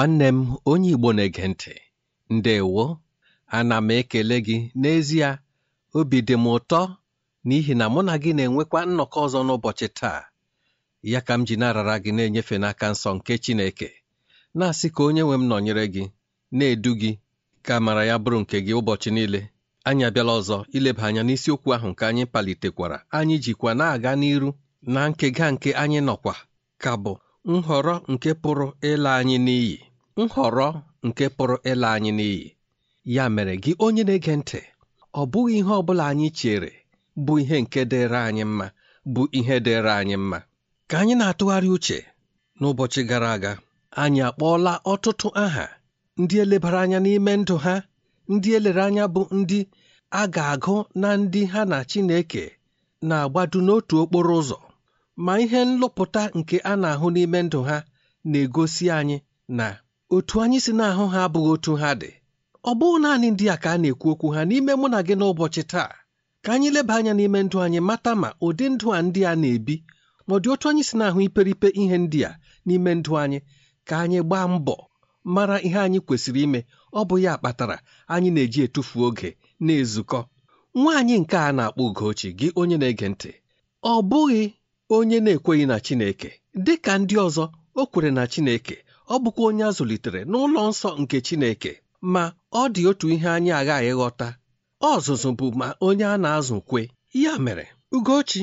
Nwanne m onye Igbo na-ege ntị. Ndewo ana m ekele gị. N'ezie obi dị m ụtọ n'ihi na mụ na gị na-enwekwa nnọkọ ọzọ n'ụbọchị taa. Ya ka m ji na-arara gị na-enyefe n'aka nsọ nke Chineke. Na-asị ka onye nwe m nọnyere gị na-edu gị ka mara ya bụrụ nke gị ụbọchị niile. Anyị abịala ọzọ ileba anya n'isiokwu ahụ nke anyị palitekwara. Anyị jikwa na-aga n'iru na nkega nke anyị nọkwa ka bụ nhọrọ nke pụrụ ịla anyị n'iyi. Nhọrọ nke pụrụ ịla anyị n'iyi. Ya mere gị onye na-ege ntị ọ bụghị ihe ọ bụla anyị chere bụ ihe nke dịrị anyị mma bụ ihe dịrị anyị mma. Ka anyị na-atụgharị uche n'ụbọchị gara aga anyị akpọọla ọtụtụ aha ndị elebara anya n'ime ndụ ha ndị elere anya bụ ndị a ga-agụ na ndị ha na Chineke na-agbadu n'otu okporo ụzọ. Ma ihe nlụpụta nke a na-ahụ n'ime ndụ ha na-egosi anyị na otu anyị si na-ahụ ha abụghị otu ha dị. Ọ bụghị naanị ndị a ka a na-ekwu okwu ha n'ime mụ na gị n'ụbọchị taa. Ka anyị leba anya n'ime ndụ anyị mata ma ụdị ndụ a ndị a na-ebi ma ọ otu anyị si na-ahụ iperipe ihe ndị a n'ime ndụ anyị ka anyị gbaa mbọ mara ihe anyị kwesịrị ime. Ọ bụ ya kpatara anyị na-eji etufu oge na-ezukọ. Nwaanyị nke a na-akpọ Ugochi gị onye na-ege ntị ọ bụghị onye na-ekweghị na Chineke. Dị ka ndị ọzọ o kwere na Chineke. Ọ bụkwa onye a zụlitere n'ụlọ nsọ nke Chineke ma ọ dị otu ihe anyị aghaghị ghọta ọzụzụ bụ ma onye a na-azụ kwe ya mere Ugochi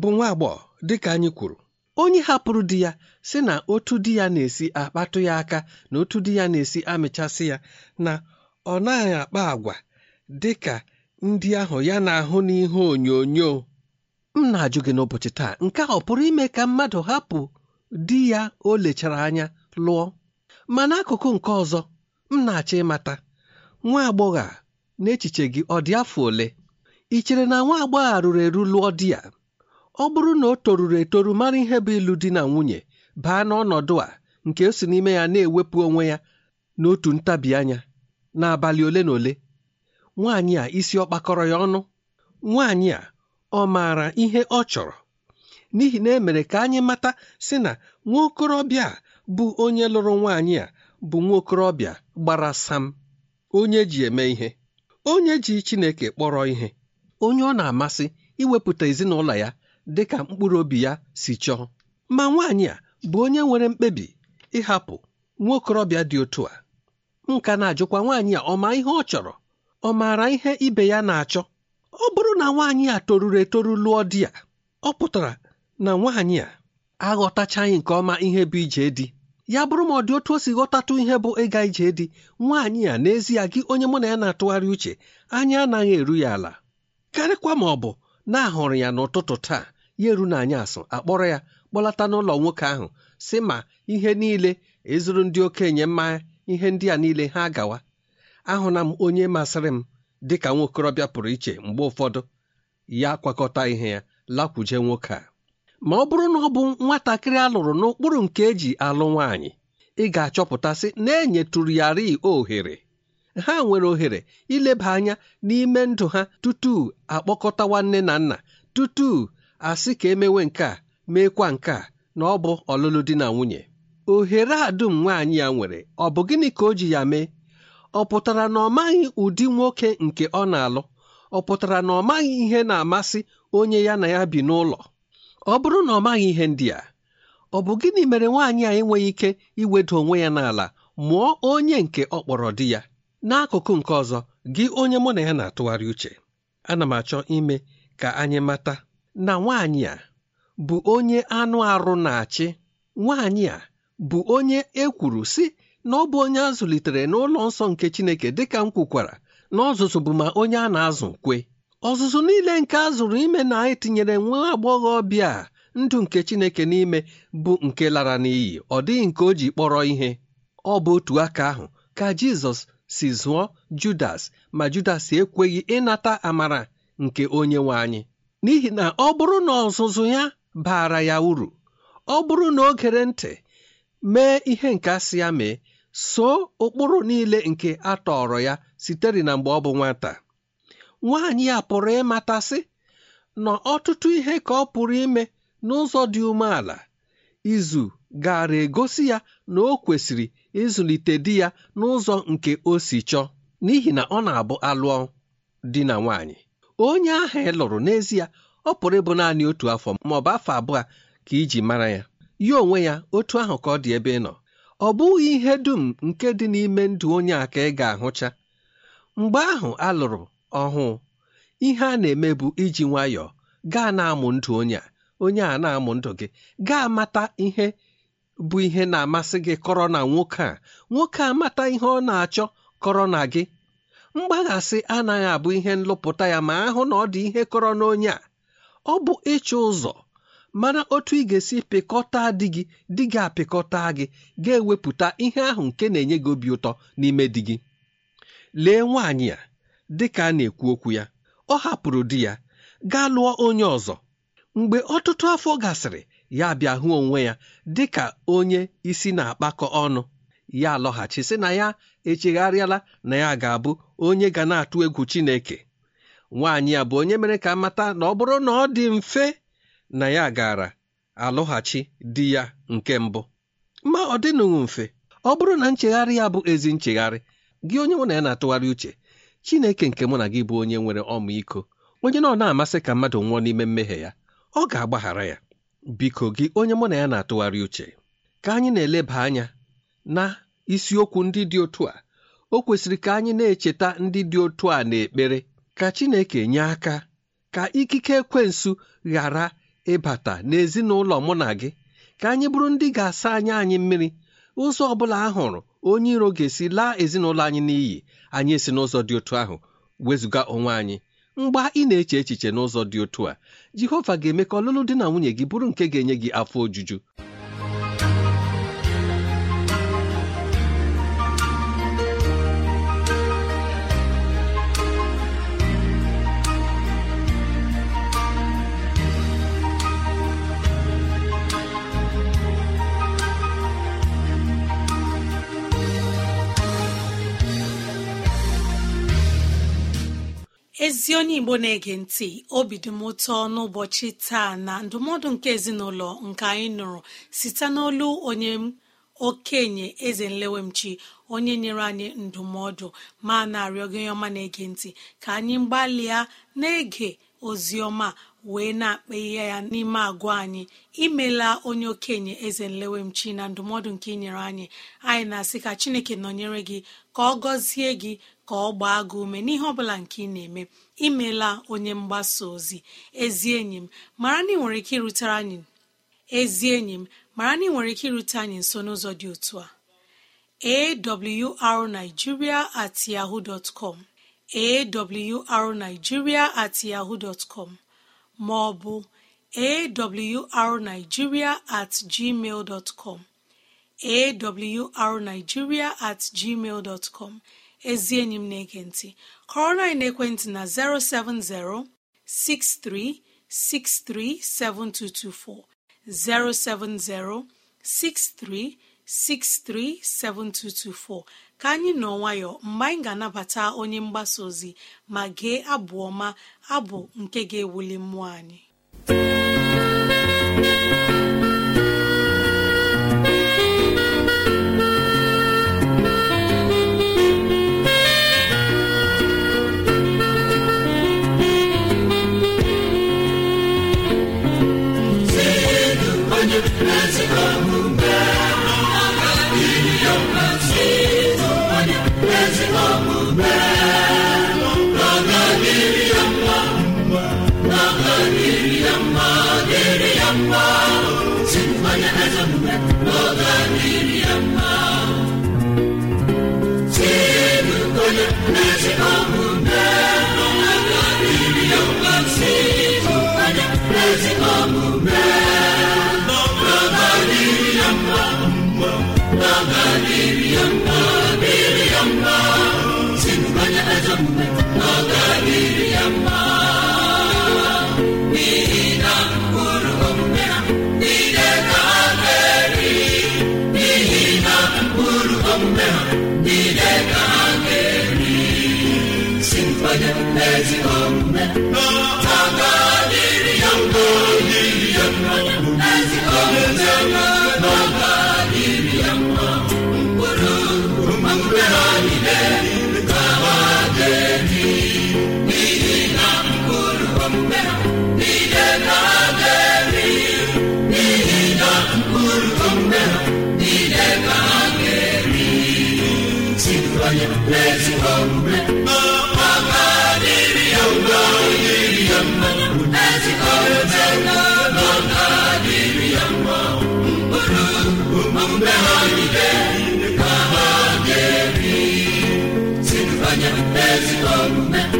bụ nwa agbọghọ dịka anyị kwuru onye hapụrụ di ya si na otu di ya na-esi akpatụ ya aka na otu di ya na-esi amịchasị ya na ọ naghị akpa agwa dị ka ndị ahụ ya na-ahụ n'ihe onyonyo. M na-ajụ gị n'ụbọchị taa nke a ọ pụrụ ime ka mmadụ hapụ di ya o lechara anya? Lụọ. Ma n'akụkụ nke ọzọ m na-achọ ịmata nwa agbọghọ a n'echiche gị ọ dị afọ ole? Ị chere na nwa agbọghọ a eru lụọ di ya ọ bụrụ na o toruru etoru mara ihe bụ ịlụ di na nwunye baa n'ọnọdụ a nke o si n'ime ya na-ewepụ onwe ya n'otu ntabi anya n'abalị ole na ole. Nwaanyị a isi ọ kpakọrọ ya ọnụ? Nwaanyị a ọ maara ihe ọ chọrọ? N'ihi na emere ka anyị mata sị na nwa okorobịa bụ onye lụrụ nwaanyị a bụ nwa okorobịa gbara sam. Onye ji eme ihe. Onye ji Chineke kpọrọ ihe. Onye ọ na-amasị iwepụta ezinụlọ ya dị ka mkpụrụ obi ya si chọọ. Ma nwaanyị a bụ onye nwere mkpebi ịhapụ nwa okorobịa dị otu a. Nka na-ajụkwa nwaanyị a ọ ma ihe ọ chọrọ? Ọ maara ihe ibe ya na-achọ? Ọ bụrụ na nwaanyị a toruru etoru lụọ di ya ọ pụtara na nwaanyị a aghọtachaghị nke ọma ihe bụ ije di. Ya bụrụ ma ọ dị otu o si ghọtatụ ihe bụ ịga ije di nwaanyị a n'ezie gị onye mụ na ya na-atụgharị uche anya anaghị eru ya ala. Karịkwa ma ọ bụ na-ahụrụ ya n'ụtụtụ taa ya eru na anyị asụ akpọrọ ya kpọlata n'ụlọ nwoke ahụ si ma ihe niile ịzụrụ ndị okenye mmanya ihe ndị a niile ha gawa. Ahụna m onye masịrị m dị ka nwa okorobịa pụrụ iche mgbe ụfọdụ. Ya kwakọta ihe ya lakwuje nwoke a. ma ọ bụrụ na ọ bụ nwatakịrị alụrụ n'ụkpụrụ nke eji alụ nwaanyị ị ga-achọpụtasị na enyetụrụ ya rii ohere. Ha nwere ohere ileba anya n'ime ndụ ha tutu akpọkọta nwanne na nna tutu asị ka emewe nke a meekwa nke a na ọ bụ ọlụlụ di na nwunye. Ohere a dum nwaanyị ya nwere ọ bụ gịnị ka o ji ya mee? Ọ pụtara na ọ maghị ụdị nwoke nke ọ na-alụ? Ọ pụtara na ọ maghị ihe na-amasị onye ya na ya bi n'ụlọ? Ọ bụrụ na ọ maghị ihe ndị a ọ bụ gịnị mere nwaanyị a enweghị ike iweda onwe ya n'ala mụọ onye nke ọ kpọrọ di ya? N'akụkụ nke ọzọ gị onye mụ na ya na-atụgharị uche ana m achọ ime ka anyị mata na nwaanyị a bụ onye anụ arụ na-achị. Nwaanyị a bụ onye e kwuru si na ọ bụ onye a zụlitere n'ụlọ nsọ nke Chineke dịka m kwukwara na ọzụzụ bụ ma onye a na-azụ kwe. Ọzụzụ niile nke a zụrụ ime na etinyere nwa agbọghọbịa ndụ nke Chineke n'ime bụ nke lara n'iyi. Ọ dịghị nke o ji kpọrọ ihe. Ọ bụ otu aka ahụ ka Jizọs si zụọ Judas ma Judas ekweghị ịnata amara nke onye nwe anyị. N'ihi na ọ bụrụ na ọzụzụ ya baara ya uru ọ bụrụ na o gere ntị mee ihe nke asị ya mee so ụkpụrụ niile nke a tọrọ ya sitere na mgbe ọ bụ nwata. Nwaanyị a pụrụ ịmatasị na ọtụtụ ihe ka ọ pụrụ ime n'ụzọ dị umeala. Izu gaara egosi ya na o kwesịrị ịzụlite di ya n'ụzọ nke o si chọọ n'ihi na ọ na-abụ alụọ di na nwaanyị. Onye ahụ ị lụrụ n'ezie ọ pụrụ ịbụ naanị otu afọ ma ọ bụ afọ abụọ ka iji mara ya. Ya onwe ya otu ahụ ka ọ dị ebe ị nọ. Ọ bụghị ihe dum nke dị n'ime ndụ onye a ka ị ga-ahụcha. Mgbe ahụ a lụrụ ọhụụ ihe a na-eme bụ iji nwayọọ gaa na-amụ ndụ onye a. Onye a na-amụ ndụ gị gaa mata ihe bụ ihe na-amasị gị kọrọ na nwoke a. Nwoke a mata ihe ọ na-achọ kọrọ na gị. Mgbaghasị anaghị abụ ihe nlụpụta ya ma ahụ na ọ dị ihe kọrọ n'onye a. Ọ bụ ịchọ ụzọ mara otu ị ga-esi pịkọta di gị di gị apịkọta gị ga-ewepụta ihe ahụ nke na-enye gị obi ụtọ n'ime di gị. Lee nwaanyị a. dị ka a na-ekwu okwu ya ọ hapụrụ di ya gaa lụọ onye ọzọ. Mgbe ọtụtụ afọ gasịrị ya bịa hụ onwe ya dị ka onye isi na-akpakọ ọnụ. Ya lọghachi sị na ya echegharịala na ya ga-abụ onye ga na-atụ egwu Chineke. Nwaanyị a bụ onye mere ka mata na ọ bụrụ na ọ dị mfe na ya gara alụghachi di ya nke mbụ. Ma ọ dịnụghị mfe. Ọ bụrụ na nchegharị ya bụ ezi nchegharị gị onye mụ na ya na-atụgharị uche Chineke nke mụ na gị bụ onye nwere ọmịiko onye na ọ na-amasị ka mmadụ nwụọ n'ime mmehie ya ọ ga-agbaghara ya. Biko gị onye mụ na ya na-atụgharị uche ka anyị na-eleba anya na isiokwu ndị dị otu a. O kwesịrị ka anyị na-echeta ndị dị otu a n'ekpere. Ka Chineke nye aka ka ikike ekwensu ghara ịbata n'ezinụlọ mụ na gị. Ka anyị bụrụ ndị ga-asa anya anyị mmiri ụzọ ọ bụla a hụrụ onye iro ga-esi laa ezinụlọ anyị n'iyi. Anyị esi n'ụzọ dị otu ahụ wezụga onwe anyị. Mgbe ị na-eche echiche n'ụzọ dị otu a Jehova ga-eme ka ọlụlụ di na nwunye gị bụrụ nke ga-enye gị afọ ojuju. Ezi onye igbo na-ege ntị obi dị m ụtọ n'ụbọchị taa na ndụmọdụ nke ezinụlọ nke anyị nụrụ site n'olu onye okenye eze nlewemchi onye nyere anyị ndụmọdụ. Ma na-arịọ gị ọma na-ege ntị ka anyị gbalịa na-ege ozi ọma. Wee na-akpa ihe ya n'ime agwa anyị. Imela onye okenye eze nlewemchi na ndụmọdụ nke inyere anyị. Anyị na-asị ka chineke nọnyere gị ka ọ gọzie gị ka ọ gbaa gị ume n'ihe ọ bụla nke ị na-eme. Imela onye mgbasa ozi ezi enyi m mara na ị nwere ike irutere anyị ezi enyi m mara na ị nwere ike irute anyị nso n'ụzọ dị otu a. Awrnigeria at yahoo dot com. Awrnigeria at yahoo dot com. Ma ọ bụ awrnigeria at gmail com awrnigeria at gmail dot com. Ezi enyi m na-ege ntị kọrọ na ekwentị na 070 6363 7224 070 6363 7224 ka anyị nọ nwayọ mgbe anyị ga-anabata onye mgbasa ozi ma gee abụ ọma abụ nke ga-ewuli mmụọ anyị. Ezra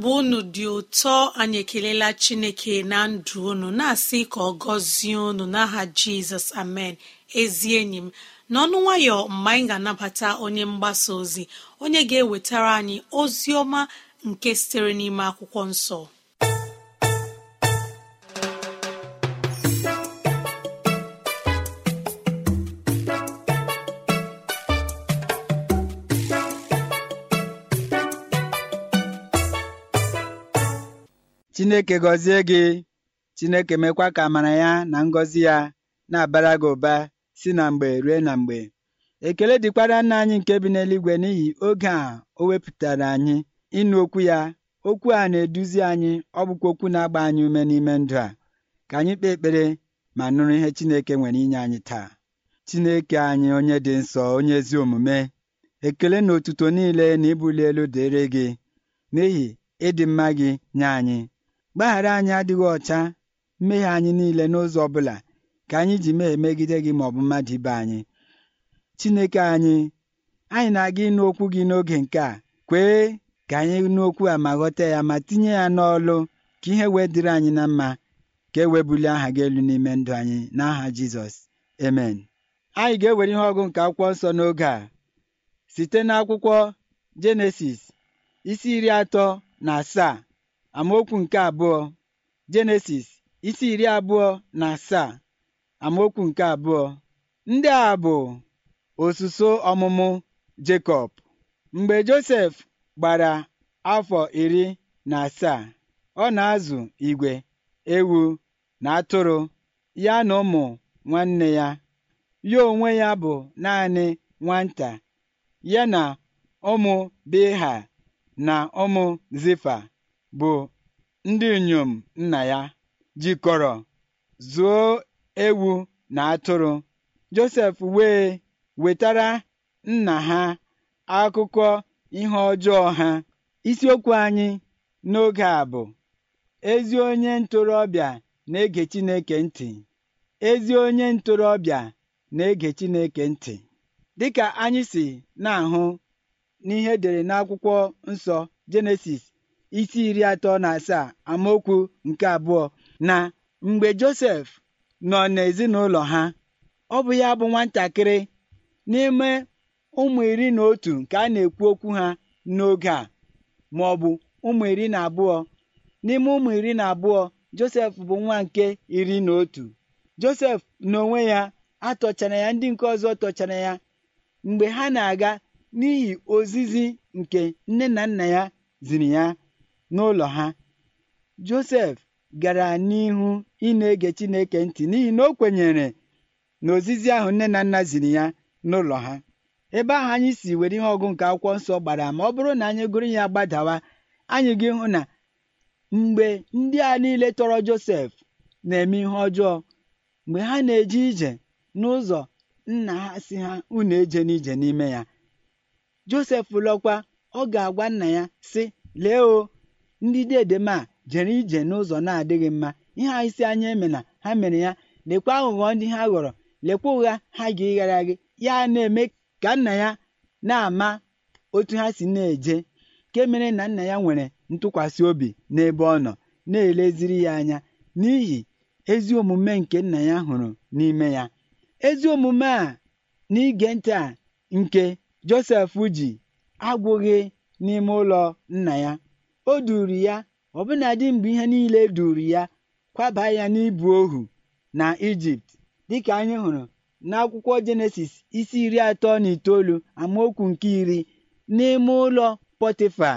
abụ unu dị ụtọ anyị ekelela chineke na ndụ unu na-asị ka ọ gọzie unu n'aha jizọs amen. Ezi enyi m n'ọnụ nwayọ mgbe anyị ga-anabata onye mgbasa ozi onye ga-ewetara anyị ozi ọma nke sitere n'ime akwụkwọ nsọ. Chineke gọzie gị. Chineke mekwa ka amara ya na ngọzi ya na-abara gị ụba si na mgbe rue na mgbe. Ekele dịkwara nna anyị nke bi n'eluigwe n'ihi oge a o wepụtara anyị ịnụ okwu ya. Okwu a na-eduzi anyị ọ bụkwa okwu na-agba anyị ume n'ime ndụ a. Ka anyị kpee ekpere ma nụrụ ihe Chineke nwere inye anyị taa. Chineke anyị onye dị nsọ onye ezi omume ekele na otuto niile na ibuli elu dịrị gị. N'ihi ịdị mma gị nye anyị. Gbaghara anyị adịghị ọcha mmehie anyị niile n'ụzọ ọ bụla ka anyị ji mee megide gị ma ọ bụ mmadụ ibe anyị. Chineke anyị anyị na-aga ịnụ okwu gị n'oge nke a kwee ka anyị nụ okwu a ma ghọta ya ma tinye ya n'ọlụ ka ihe wee dịrị anyị na mma ka e wee bulie aha gị elu n'ime ndụ anyị n'aha Jizọs. Amen. Anyị ga-ewere ihe ọgụ nke akwụkwọ nsọ n'oge a site n'akwụkwọ Jenesis isi iri atọ na asaa. Amaokwu nke abụọ Jenesis isi iri abụọ na asaa. Amaokwu nke abụọ ndị a bụ osuso ọmụmụ Jekọb mgbe Josef gbara afọ iri na asaa ọ na-azụ igwe ewu na atụrụ ya na ụmụ nwanne ya. Ya onwe ya bụ naanị nwata ya na ụmụ Bilha na ụmụ Zifa. Bụ ndị inyom nna ya jikọrọ zuo ewu na atụrụ. Josef wee wetara nna ha akụkọ ihe ọjọọ ha. Isiokwu anyị n'oge a bụ ezi onye ntorobịa na-ege Chineke ntị. Ezi onye ntorobịa na-ege Chineke ntị. Dịka anyị si na-ahụ n'ihe edere n'akwụkwọ nsọ Jenesis isi iri atọ na asaa amaokwu nke abụọ na mgbe Josef nọ n'ezinụlọ ha ọ bụ ya bụ nwatakịrị n'ime ụmụ iri na otu nke a na-ekwu okwu ha n'oge a ma ọ bụ ụmụ iri na abụọ. N'ime ụmụ iri na abụọ Josef bụ nwa nke iri na otu. Josef n'onwe ya atọchara ya ndị nke ọzọ tọchara ya. Mgbe ha na-aga n'ihi ozizi nke nne na nna ya ziri ya n'ụlọ ha. Josef gara n'ihu ị na-ege Chineke ntị n'ihi na o kwenyere na ozizi ahụ nne na nna ziri ya n'ụlọ ha. Ebe ahụ anyị si were ihe ọgụ nke akwụkwọ nsọ gbara ma ọ bụrụ na anyị gụrụ ya gbadawa anyị gị hụ na mgbe ndị a niile tọrọ Josef na-eme ihe ọjọọ mgbe ha na-eje ije n'ụzọ nna ha si ha unu eje n'ije n'ime ya. Josef lọkwa ọ ga-agwa nna ya sị lee o ndị dede m a jere ije n'ụzọ na-adịghị mma. Ihe a isi anya eme na ha mere ya lekwa aghụghọ ndị ha ghọrọ lekwa ụgha ha ga-ịghara gị ya na-eme ka nna ya na-ama otu ha si na-eje nke mere na nna ya nwere ntụkwasị obi n'ebe ọ nọ na-eleziri ya anya n'ihi ezi omume nke nna ya hụrụ n'ime ya. Ezi omume a na ige ntị a nke Josef ji agwụghị n'ime ụlọ nna ya. O duru ya ọbụnadị mgbe ihe niile duru ya kwaba ya n'ibu ohu na Ijipt dịka anyị hụrụ n'akwụkwọ Jenesis isi iri atọ na itoolu amaokwu nke iri n'ime ụlọ Pọtịfa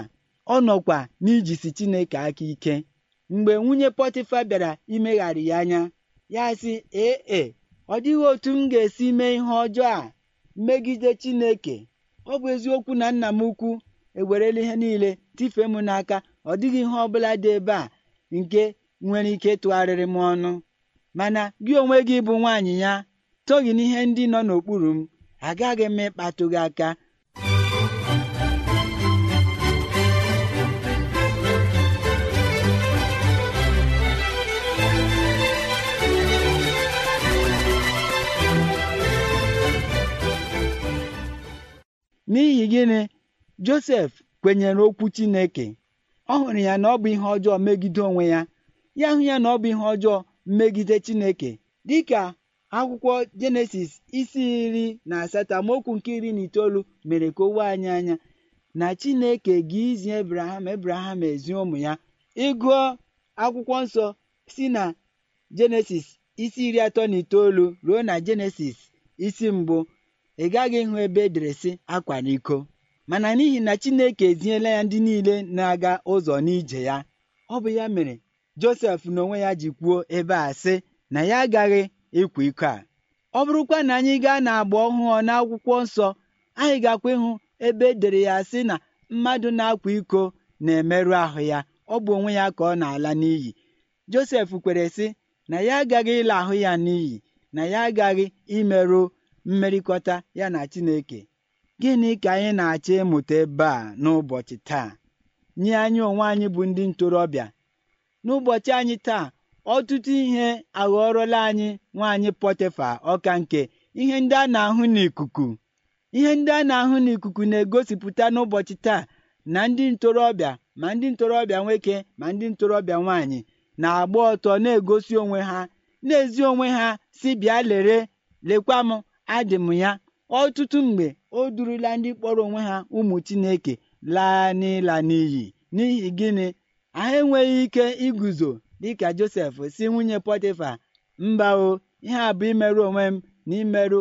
ọ nọkwa n'ijisi Chineke aka ike. Mgbe nwunye Pọtịfa bịara imegharị ya anya ya sị ee e ọ dịghị otu m ga-esi mee ihe ọjọọ a megide Chineke. Ọ bụ eziokwu na nna m ukwu ewerela ihe niile tifee m n'aka ọ dịghị ihe ọ bụla dị ebe a nke nwere ike tụgharịrị m ọnụ. Mana gị onwe gị bụ nwaanyị ya toghị n'ihe ndị nọ n'okpuru m agaghị m ịkpatụ gị aka. N'ihi gịnị? Josef kwenyere okwu Chineke. Ọ hụrụ ya na ọ bụ ihe ọjọọ megide onwe ya. Ya hụ ya na ọ bụ ihe ọjọọ megide Chineke. Dịka akwụkwọ Jenesis isi iri na asatọ amaokwu nke iri na itoolu mere ka o anyị anya na Chineke ga-izi Ebraham Ebraham ezi ụmụ ya. Ịgụọ akwụkwọ nsọ si na Jenesis isi iri atọ na itoolu ruo na Jenesis isi mbụ ị gaghị ịhụ ebe edere sị akwara iko mana n'ihi na Chineke eziela ya ndị niile na-aga ụzọ n'ije ya ọ bụ ya mere josef n'onwe ya ji kwuo ebe a sị na ya agaghị ịkwa iko a. Ọ bụrụkwa na anyị gaa n'agba ọhụụ n'akwụkwọ nsọ anyị gakwa ịhụ ebe edere ya sị na mmadụ na-akwa iko na-emerụ ahụ ya ọ bụ onwe ya ka ọ na-ala n'iyi. Josef kwere sị na ya agaghị ịla ahụ ya n'iyi na ya agaghị imerụ mmerịkọta ya na chineke. Gịnị ka anyị na-achọ ịmụta ebe a n'ụbọchị taa? Nye anyị onwe anyị bụ ndị ntorobịa. N'ụbọchị anyị taa ọtụtụ ihe aghọrọla anyị nwaanyị pọtịfa ọka nke ihe ndị a na-ahụ n'ikuku. Ihe ndị a na-ahụ n'ikuku na-egosipụta n'ụbọchị taa na ndị ntorobịa ma ndị ntorobịa nwoke ma ndị ntorobịa nwaanyị na-agba ọtọ na-egosi onwe ha na-ezi onwe ha si bịa lere lekwa m adị m ya. Ọtụtụ mgbe o durula ndị kpọrọ onwe ha ụmụ Chineke laa n'ịla n'iyi. N'ihi gịnị? Ha enweghị ike iguzo dịka Josef si nwunye Pọtịfa mba o ihe a bụ imerụ onwe m na imerụ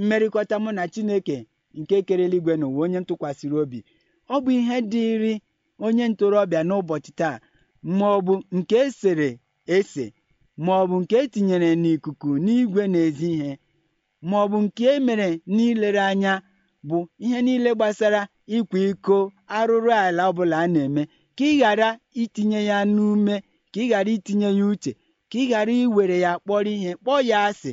mmerịkọta mụ na Chineke nke kere eluigwe n'ụwa onye ntụkwasịrị obi. Ọ bụ ihe dịịrị onye ntorobịa n'ụbọchị taa ma ọ bụ nke esere ese ma ọ bụ nke etinyere n'ikuku n'igwe n'ezi ihe ma ọ bụ nke emere n'ilere anya bụ ihe niile gbasara ịkwa iko arụrụ ala ọbụla a na-eme ka ị ghara itinye ya n'ume ka ị ghara itinye ya uche ka ị ghara iwere ya kpọrọ ihe kpọọ ya asị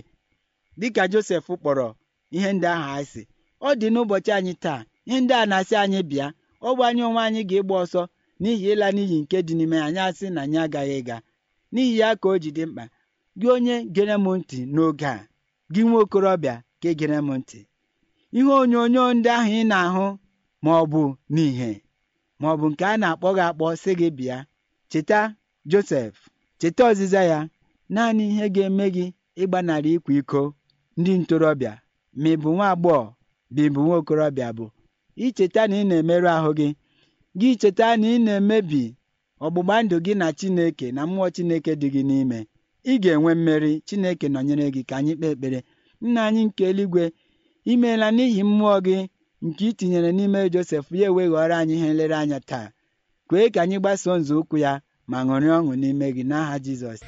dịka Josef kpọrọ ihe ndị ahụ asị. Ọ dị n'ụbọchị anyị taa ihe ndị a na-asị anyị bịa ọ bụ anyị onwe anyị ga-ịgba ọsọ n'ihi ịla n'iyi nke dị n'ime anyị asị na anyị agaghị ịga. N'ihi ya ka o ji dị mkpa gị onye gere m ntị n'oge a gị nwa okorobịa ka egere m ntị. Ihe onyonyo ndị ahụ ị na-ahụ ma ọ bụ n'ihe ma ọ bụ nke a na-akpọ gị akpọ sị gị bịa. Cheta Josef cheta ọzịza ya. Naanị ihe ga-eme gị ịgbanarị ịkwa iko ndị ntorobịa ma ị bụ nwa agbọghọ bụ ịbụ nwa okorobịa bụ. Icheta na ị na-emerụ ahụ gị gị cheta na ị na-emebi ọgbụgba ndụ gị na Chineke na mmụọ Chineke dị gị n'ime. Ị ga-enwe mmeri Chineke nọnyere gị ka anyị kpee ekpere. Nna anyị nke eluigwe imeela n'ihi mmụọ gị nke ị tinyere n'ime Josef ya eweghọrọ anyị ihe nlereanya taa. Kwee ka anyị gbasoo nzọụkwụ ya ma ṅụrịa ọṅụ n'ime gị n'aha Jizọs.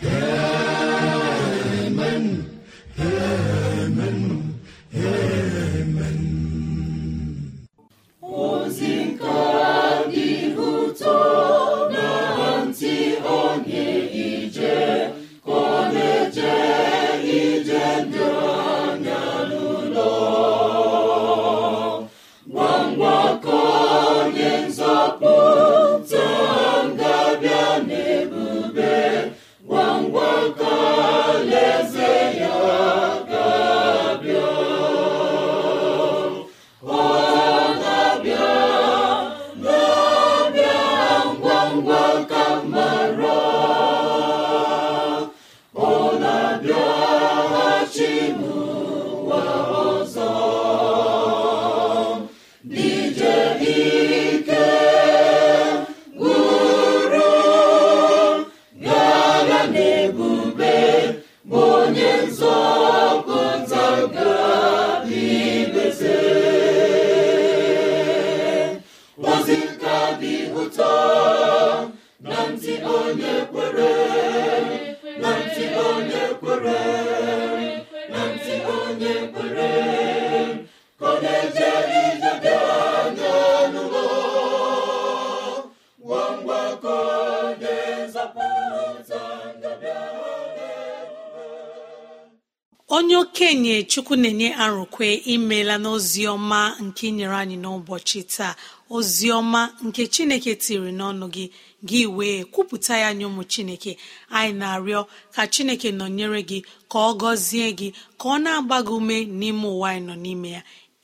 Onye okenye chukwu na-enye arụkwe imela n'ozi ọma nke nyere anyị n'ụbọchị taa. Ozi ọma nke chineke tiri n'ọnụ gị gị wee kwupụta ya nye ụmụ chineke. Anyị na-arịọ ka chineke nọnyere gị ka ọ gọzie gị ka ọ na-agba gị ume n'ime ụwa anyị nọ n'ime ya.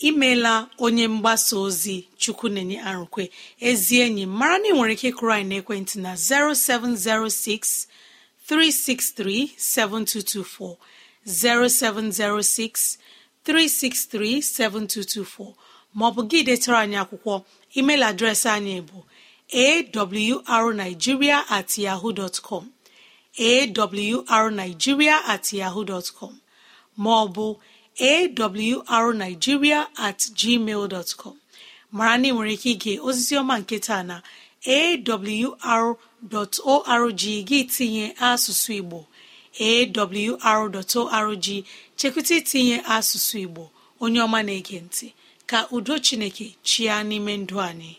Imeela onye mgbasa ozi chukwu na-enye arụkwe. Ezi enyi mara na ị nwere ike kụrụ anyị n'ekwentị na 0706 363 7224 0706 363 7224 maọbụ gị detara anyị akwụkwọ email adreesị anyị bụ awrnigeria at yahoo dot com awrnigeria at yahoo dot com maọbụ awrnigeria at gmail dot com. Mara na ị nwere ike ige osisi ọma nke taa na awr awr.org gị tinye asụsụ igbo awr.org chekwụta itinye asụsụ igbo onye ọma na-ege ntị. Ka udo chineke chịa n'ime ndụ anyị.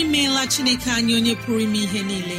Imeela chineke anyị onye pụrụ ime ihe niile.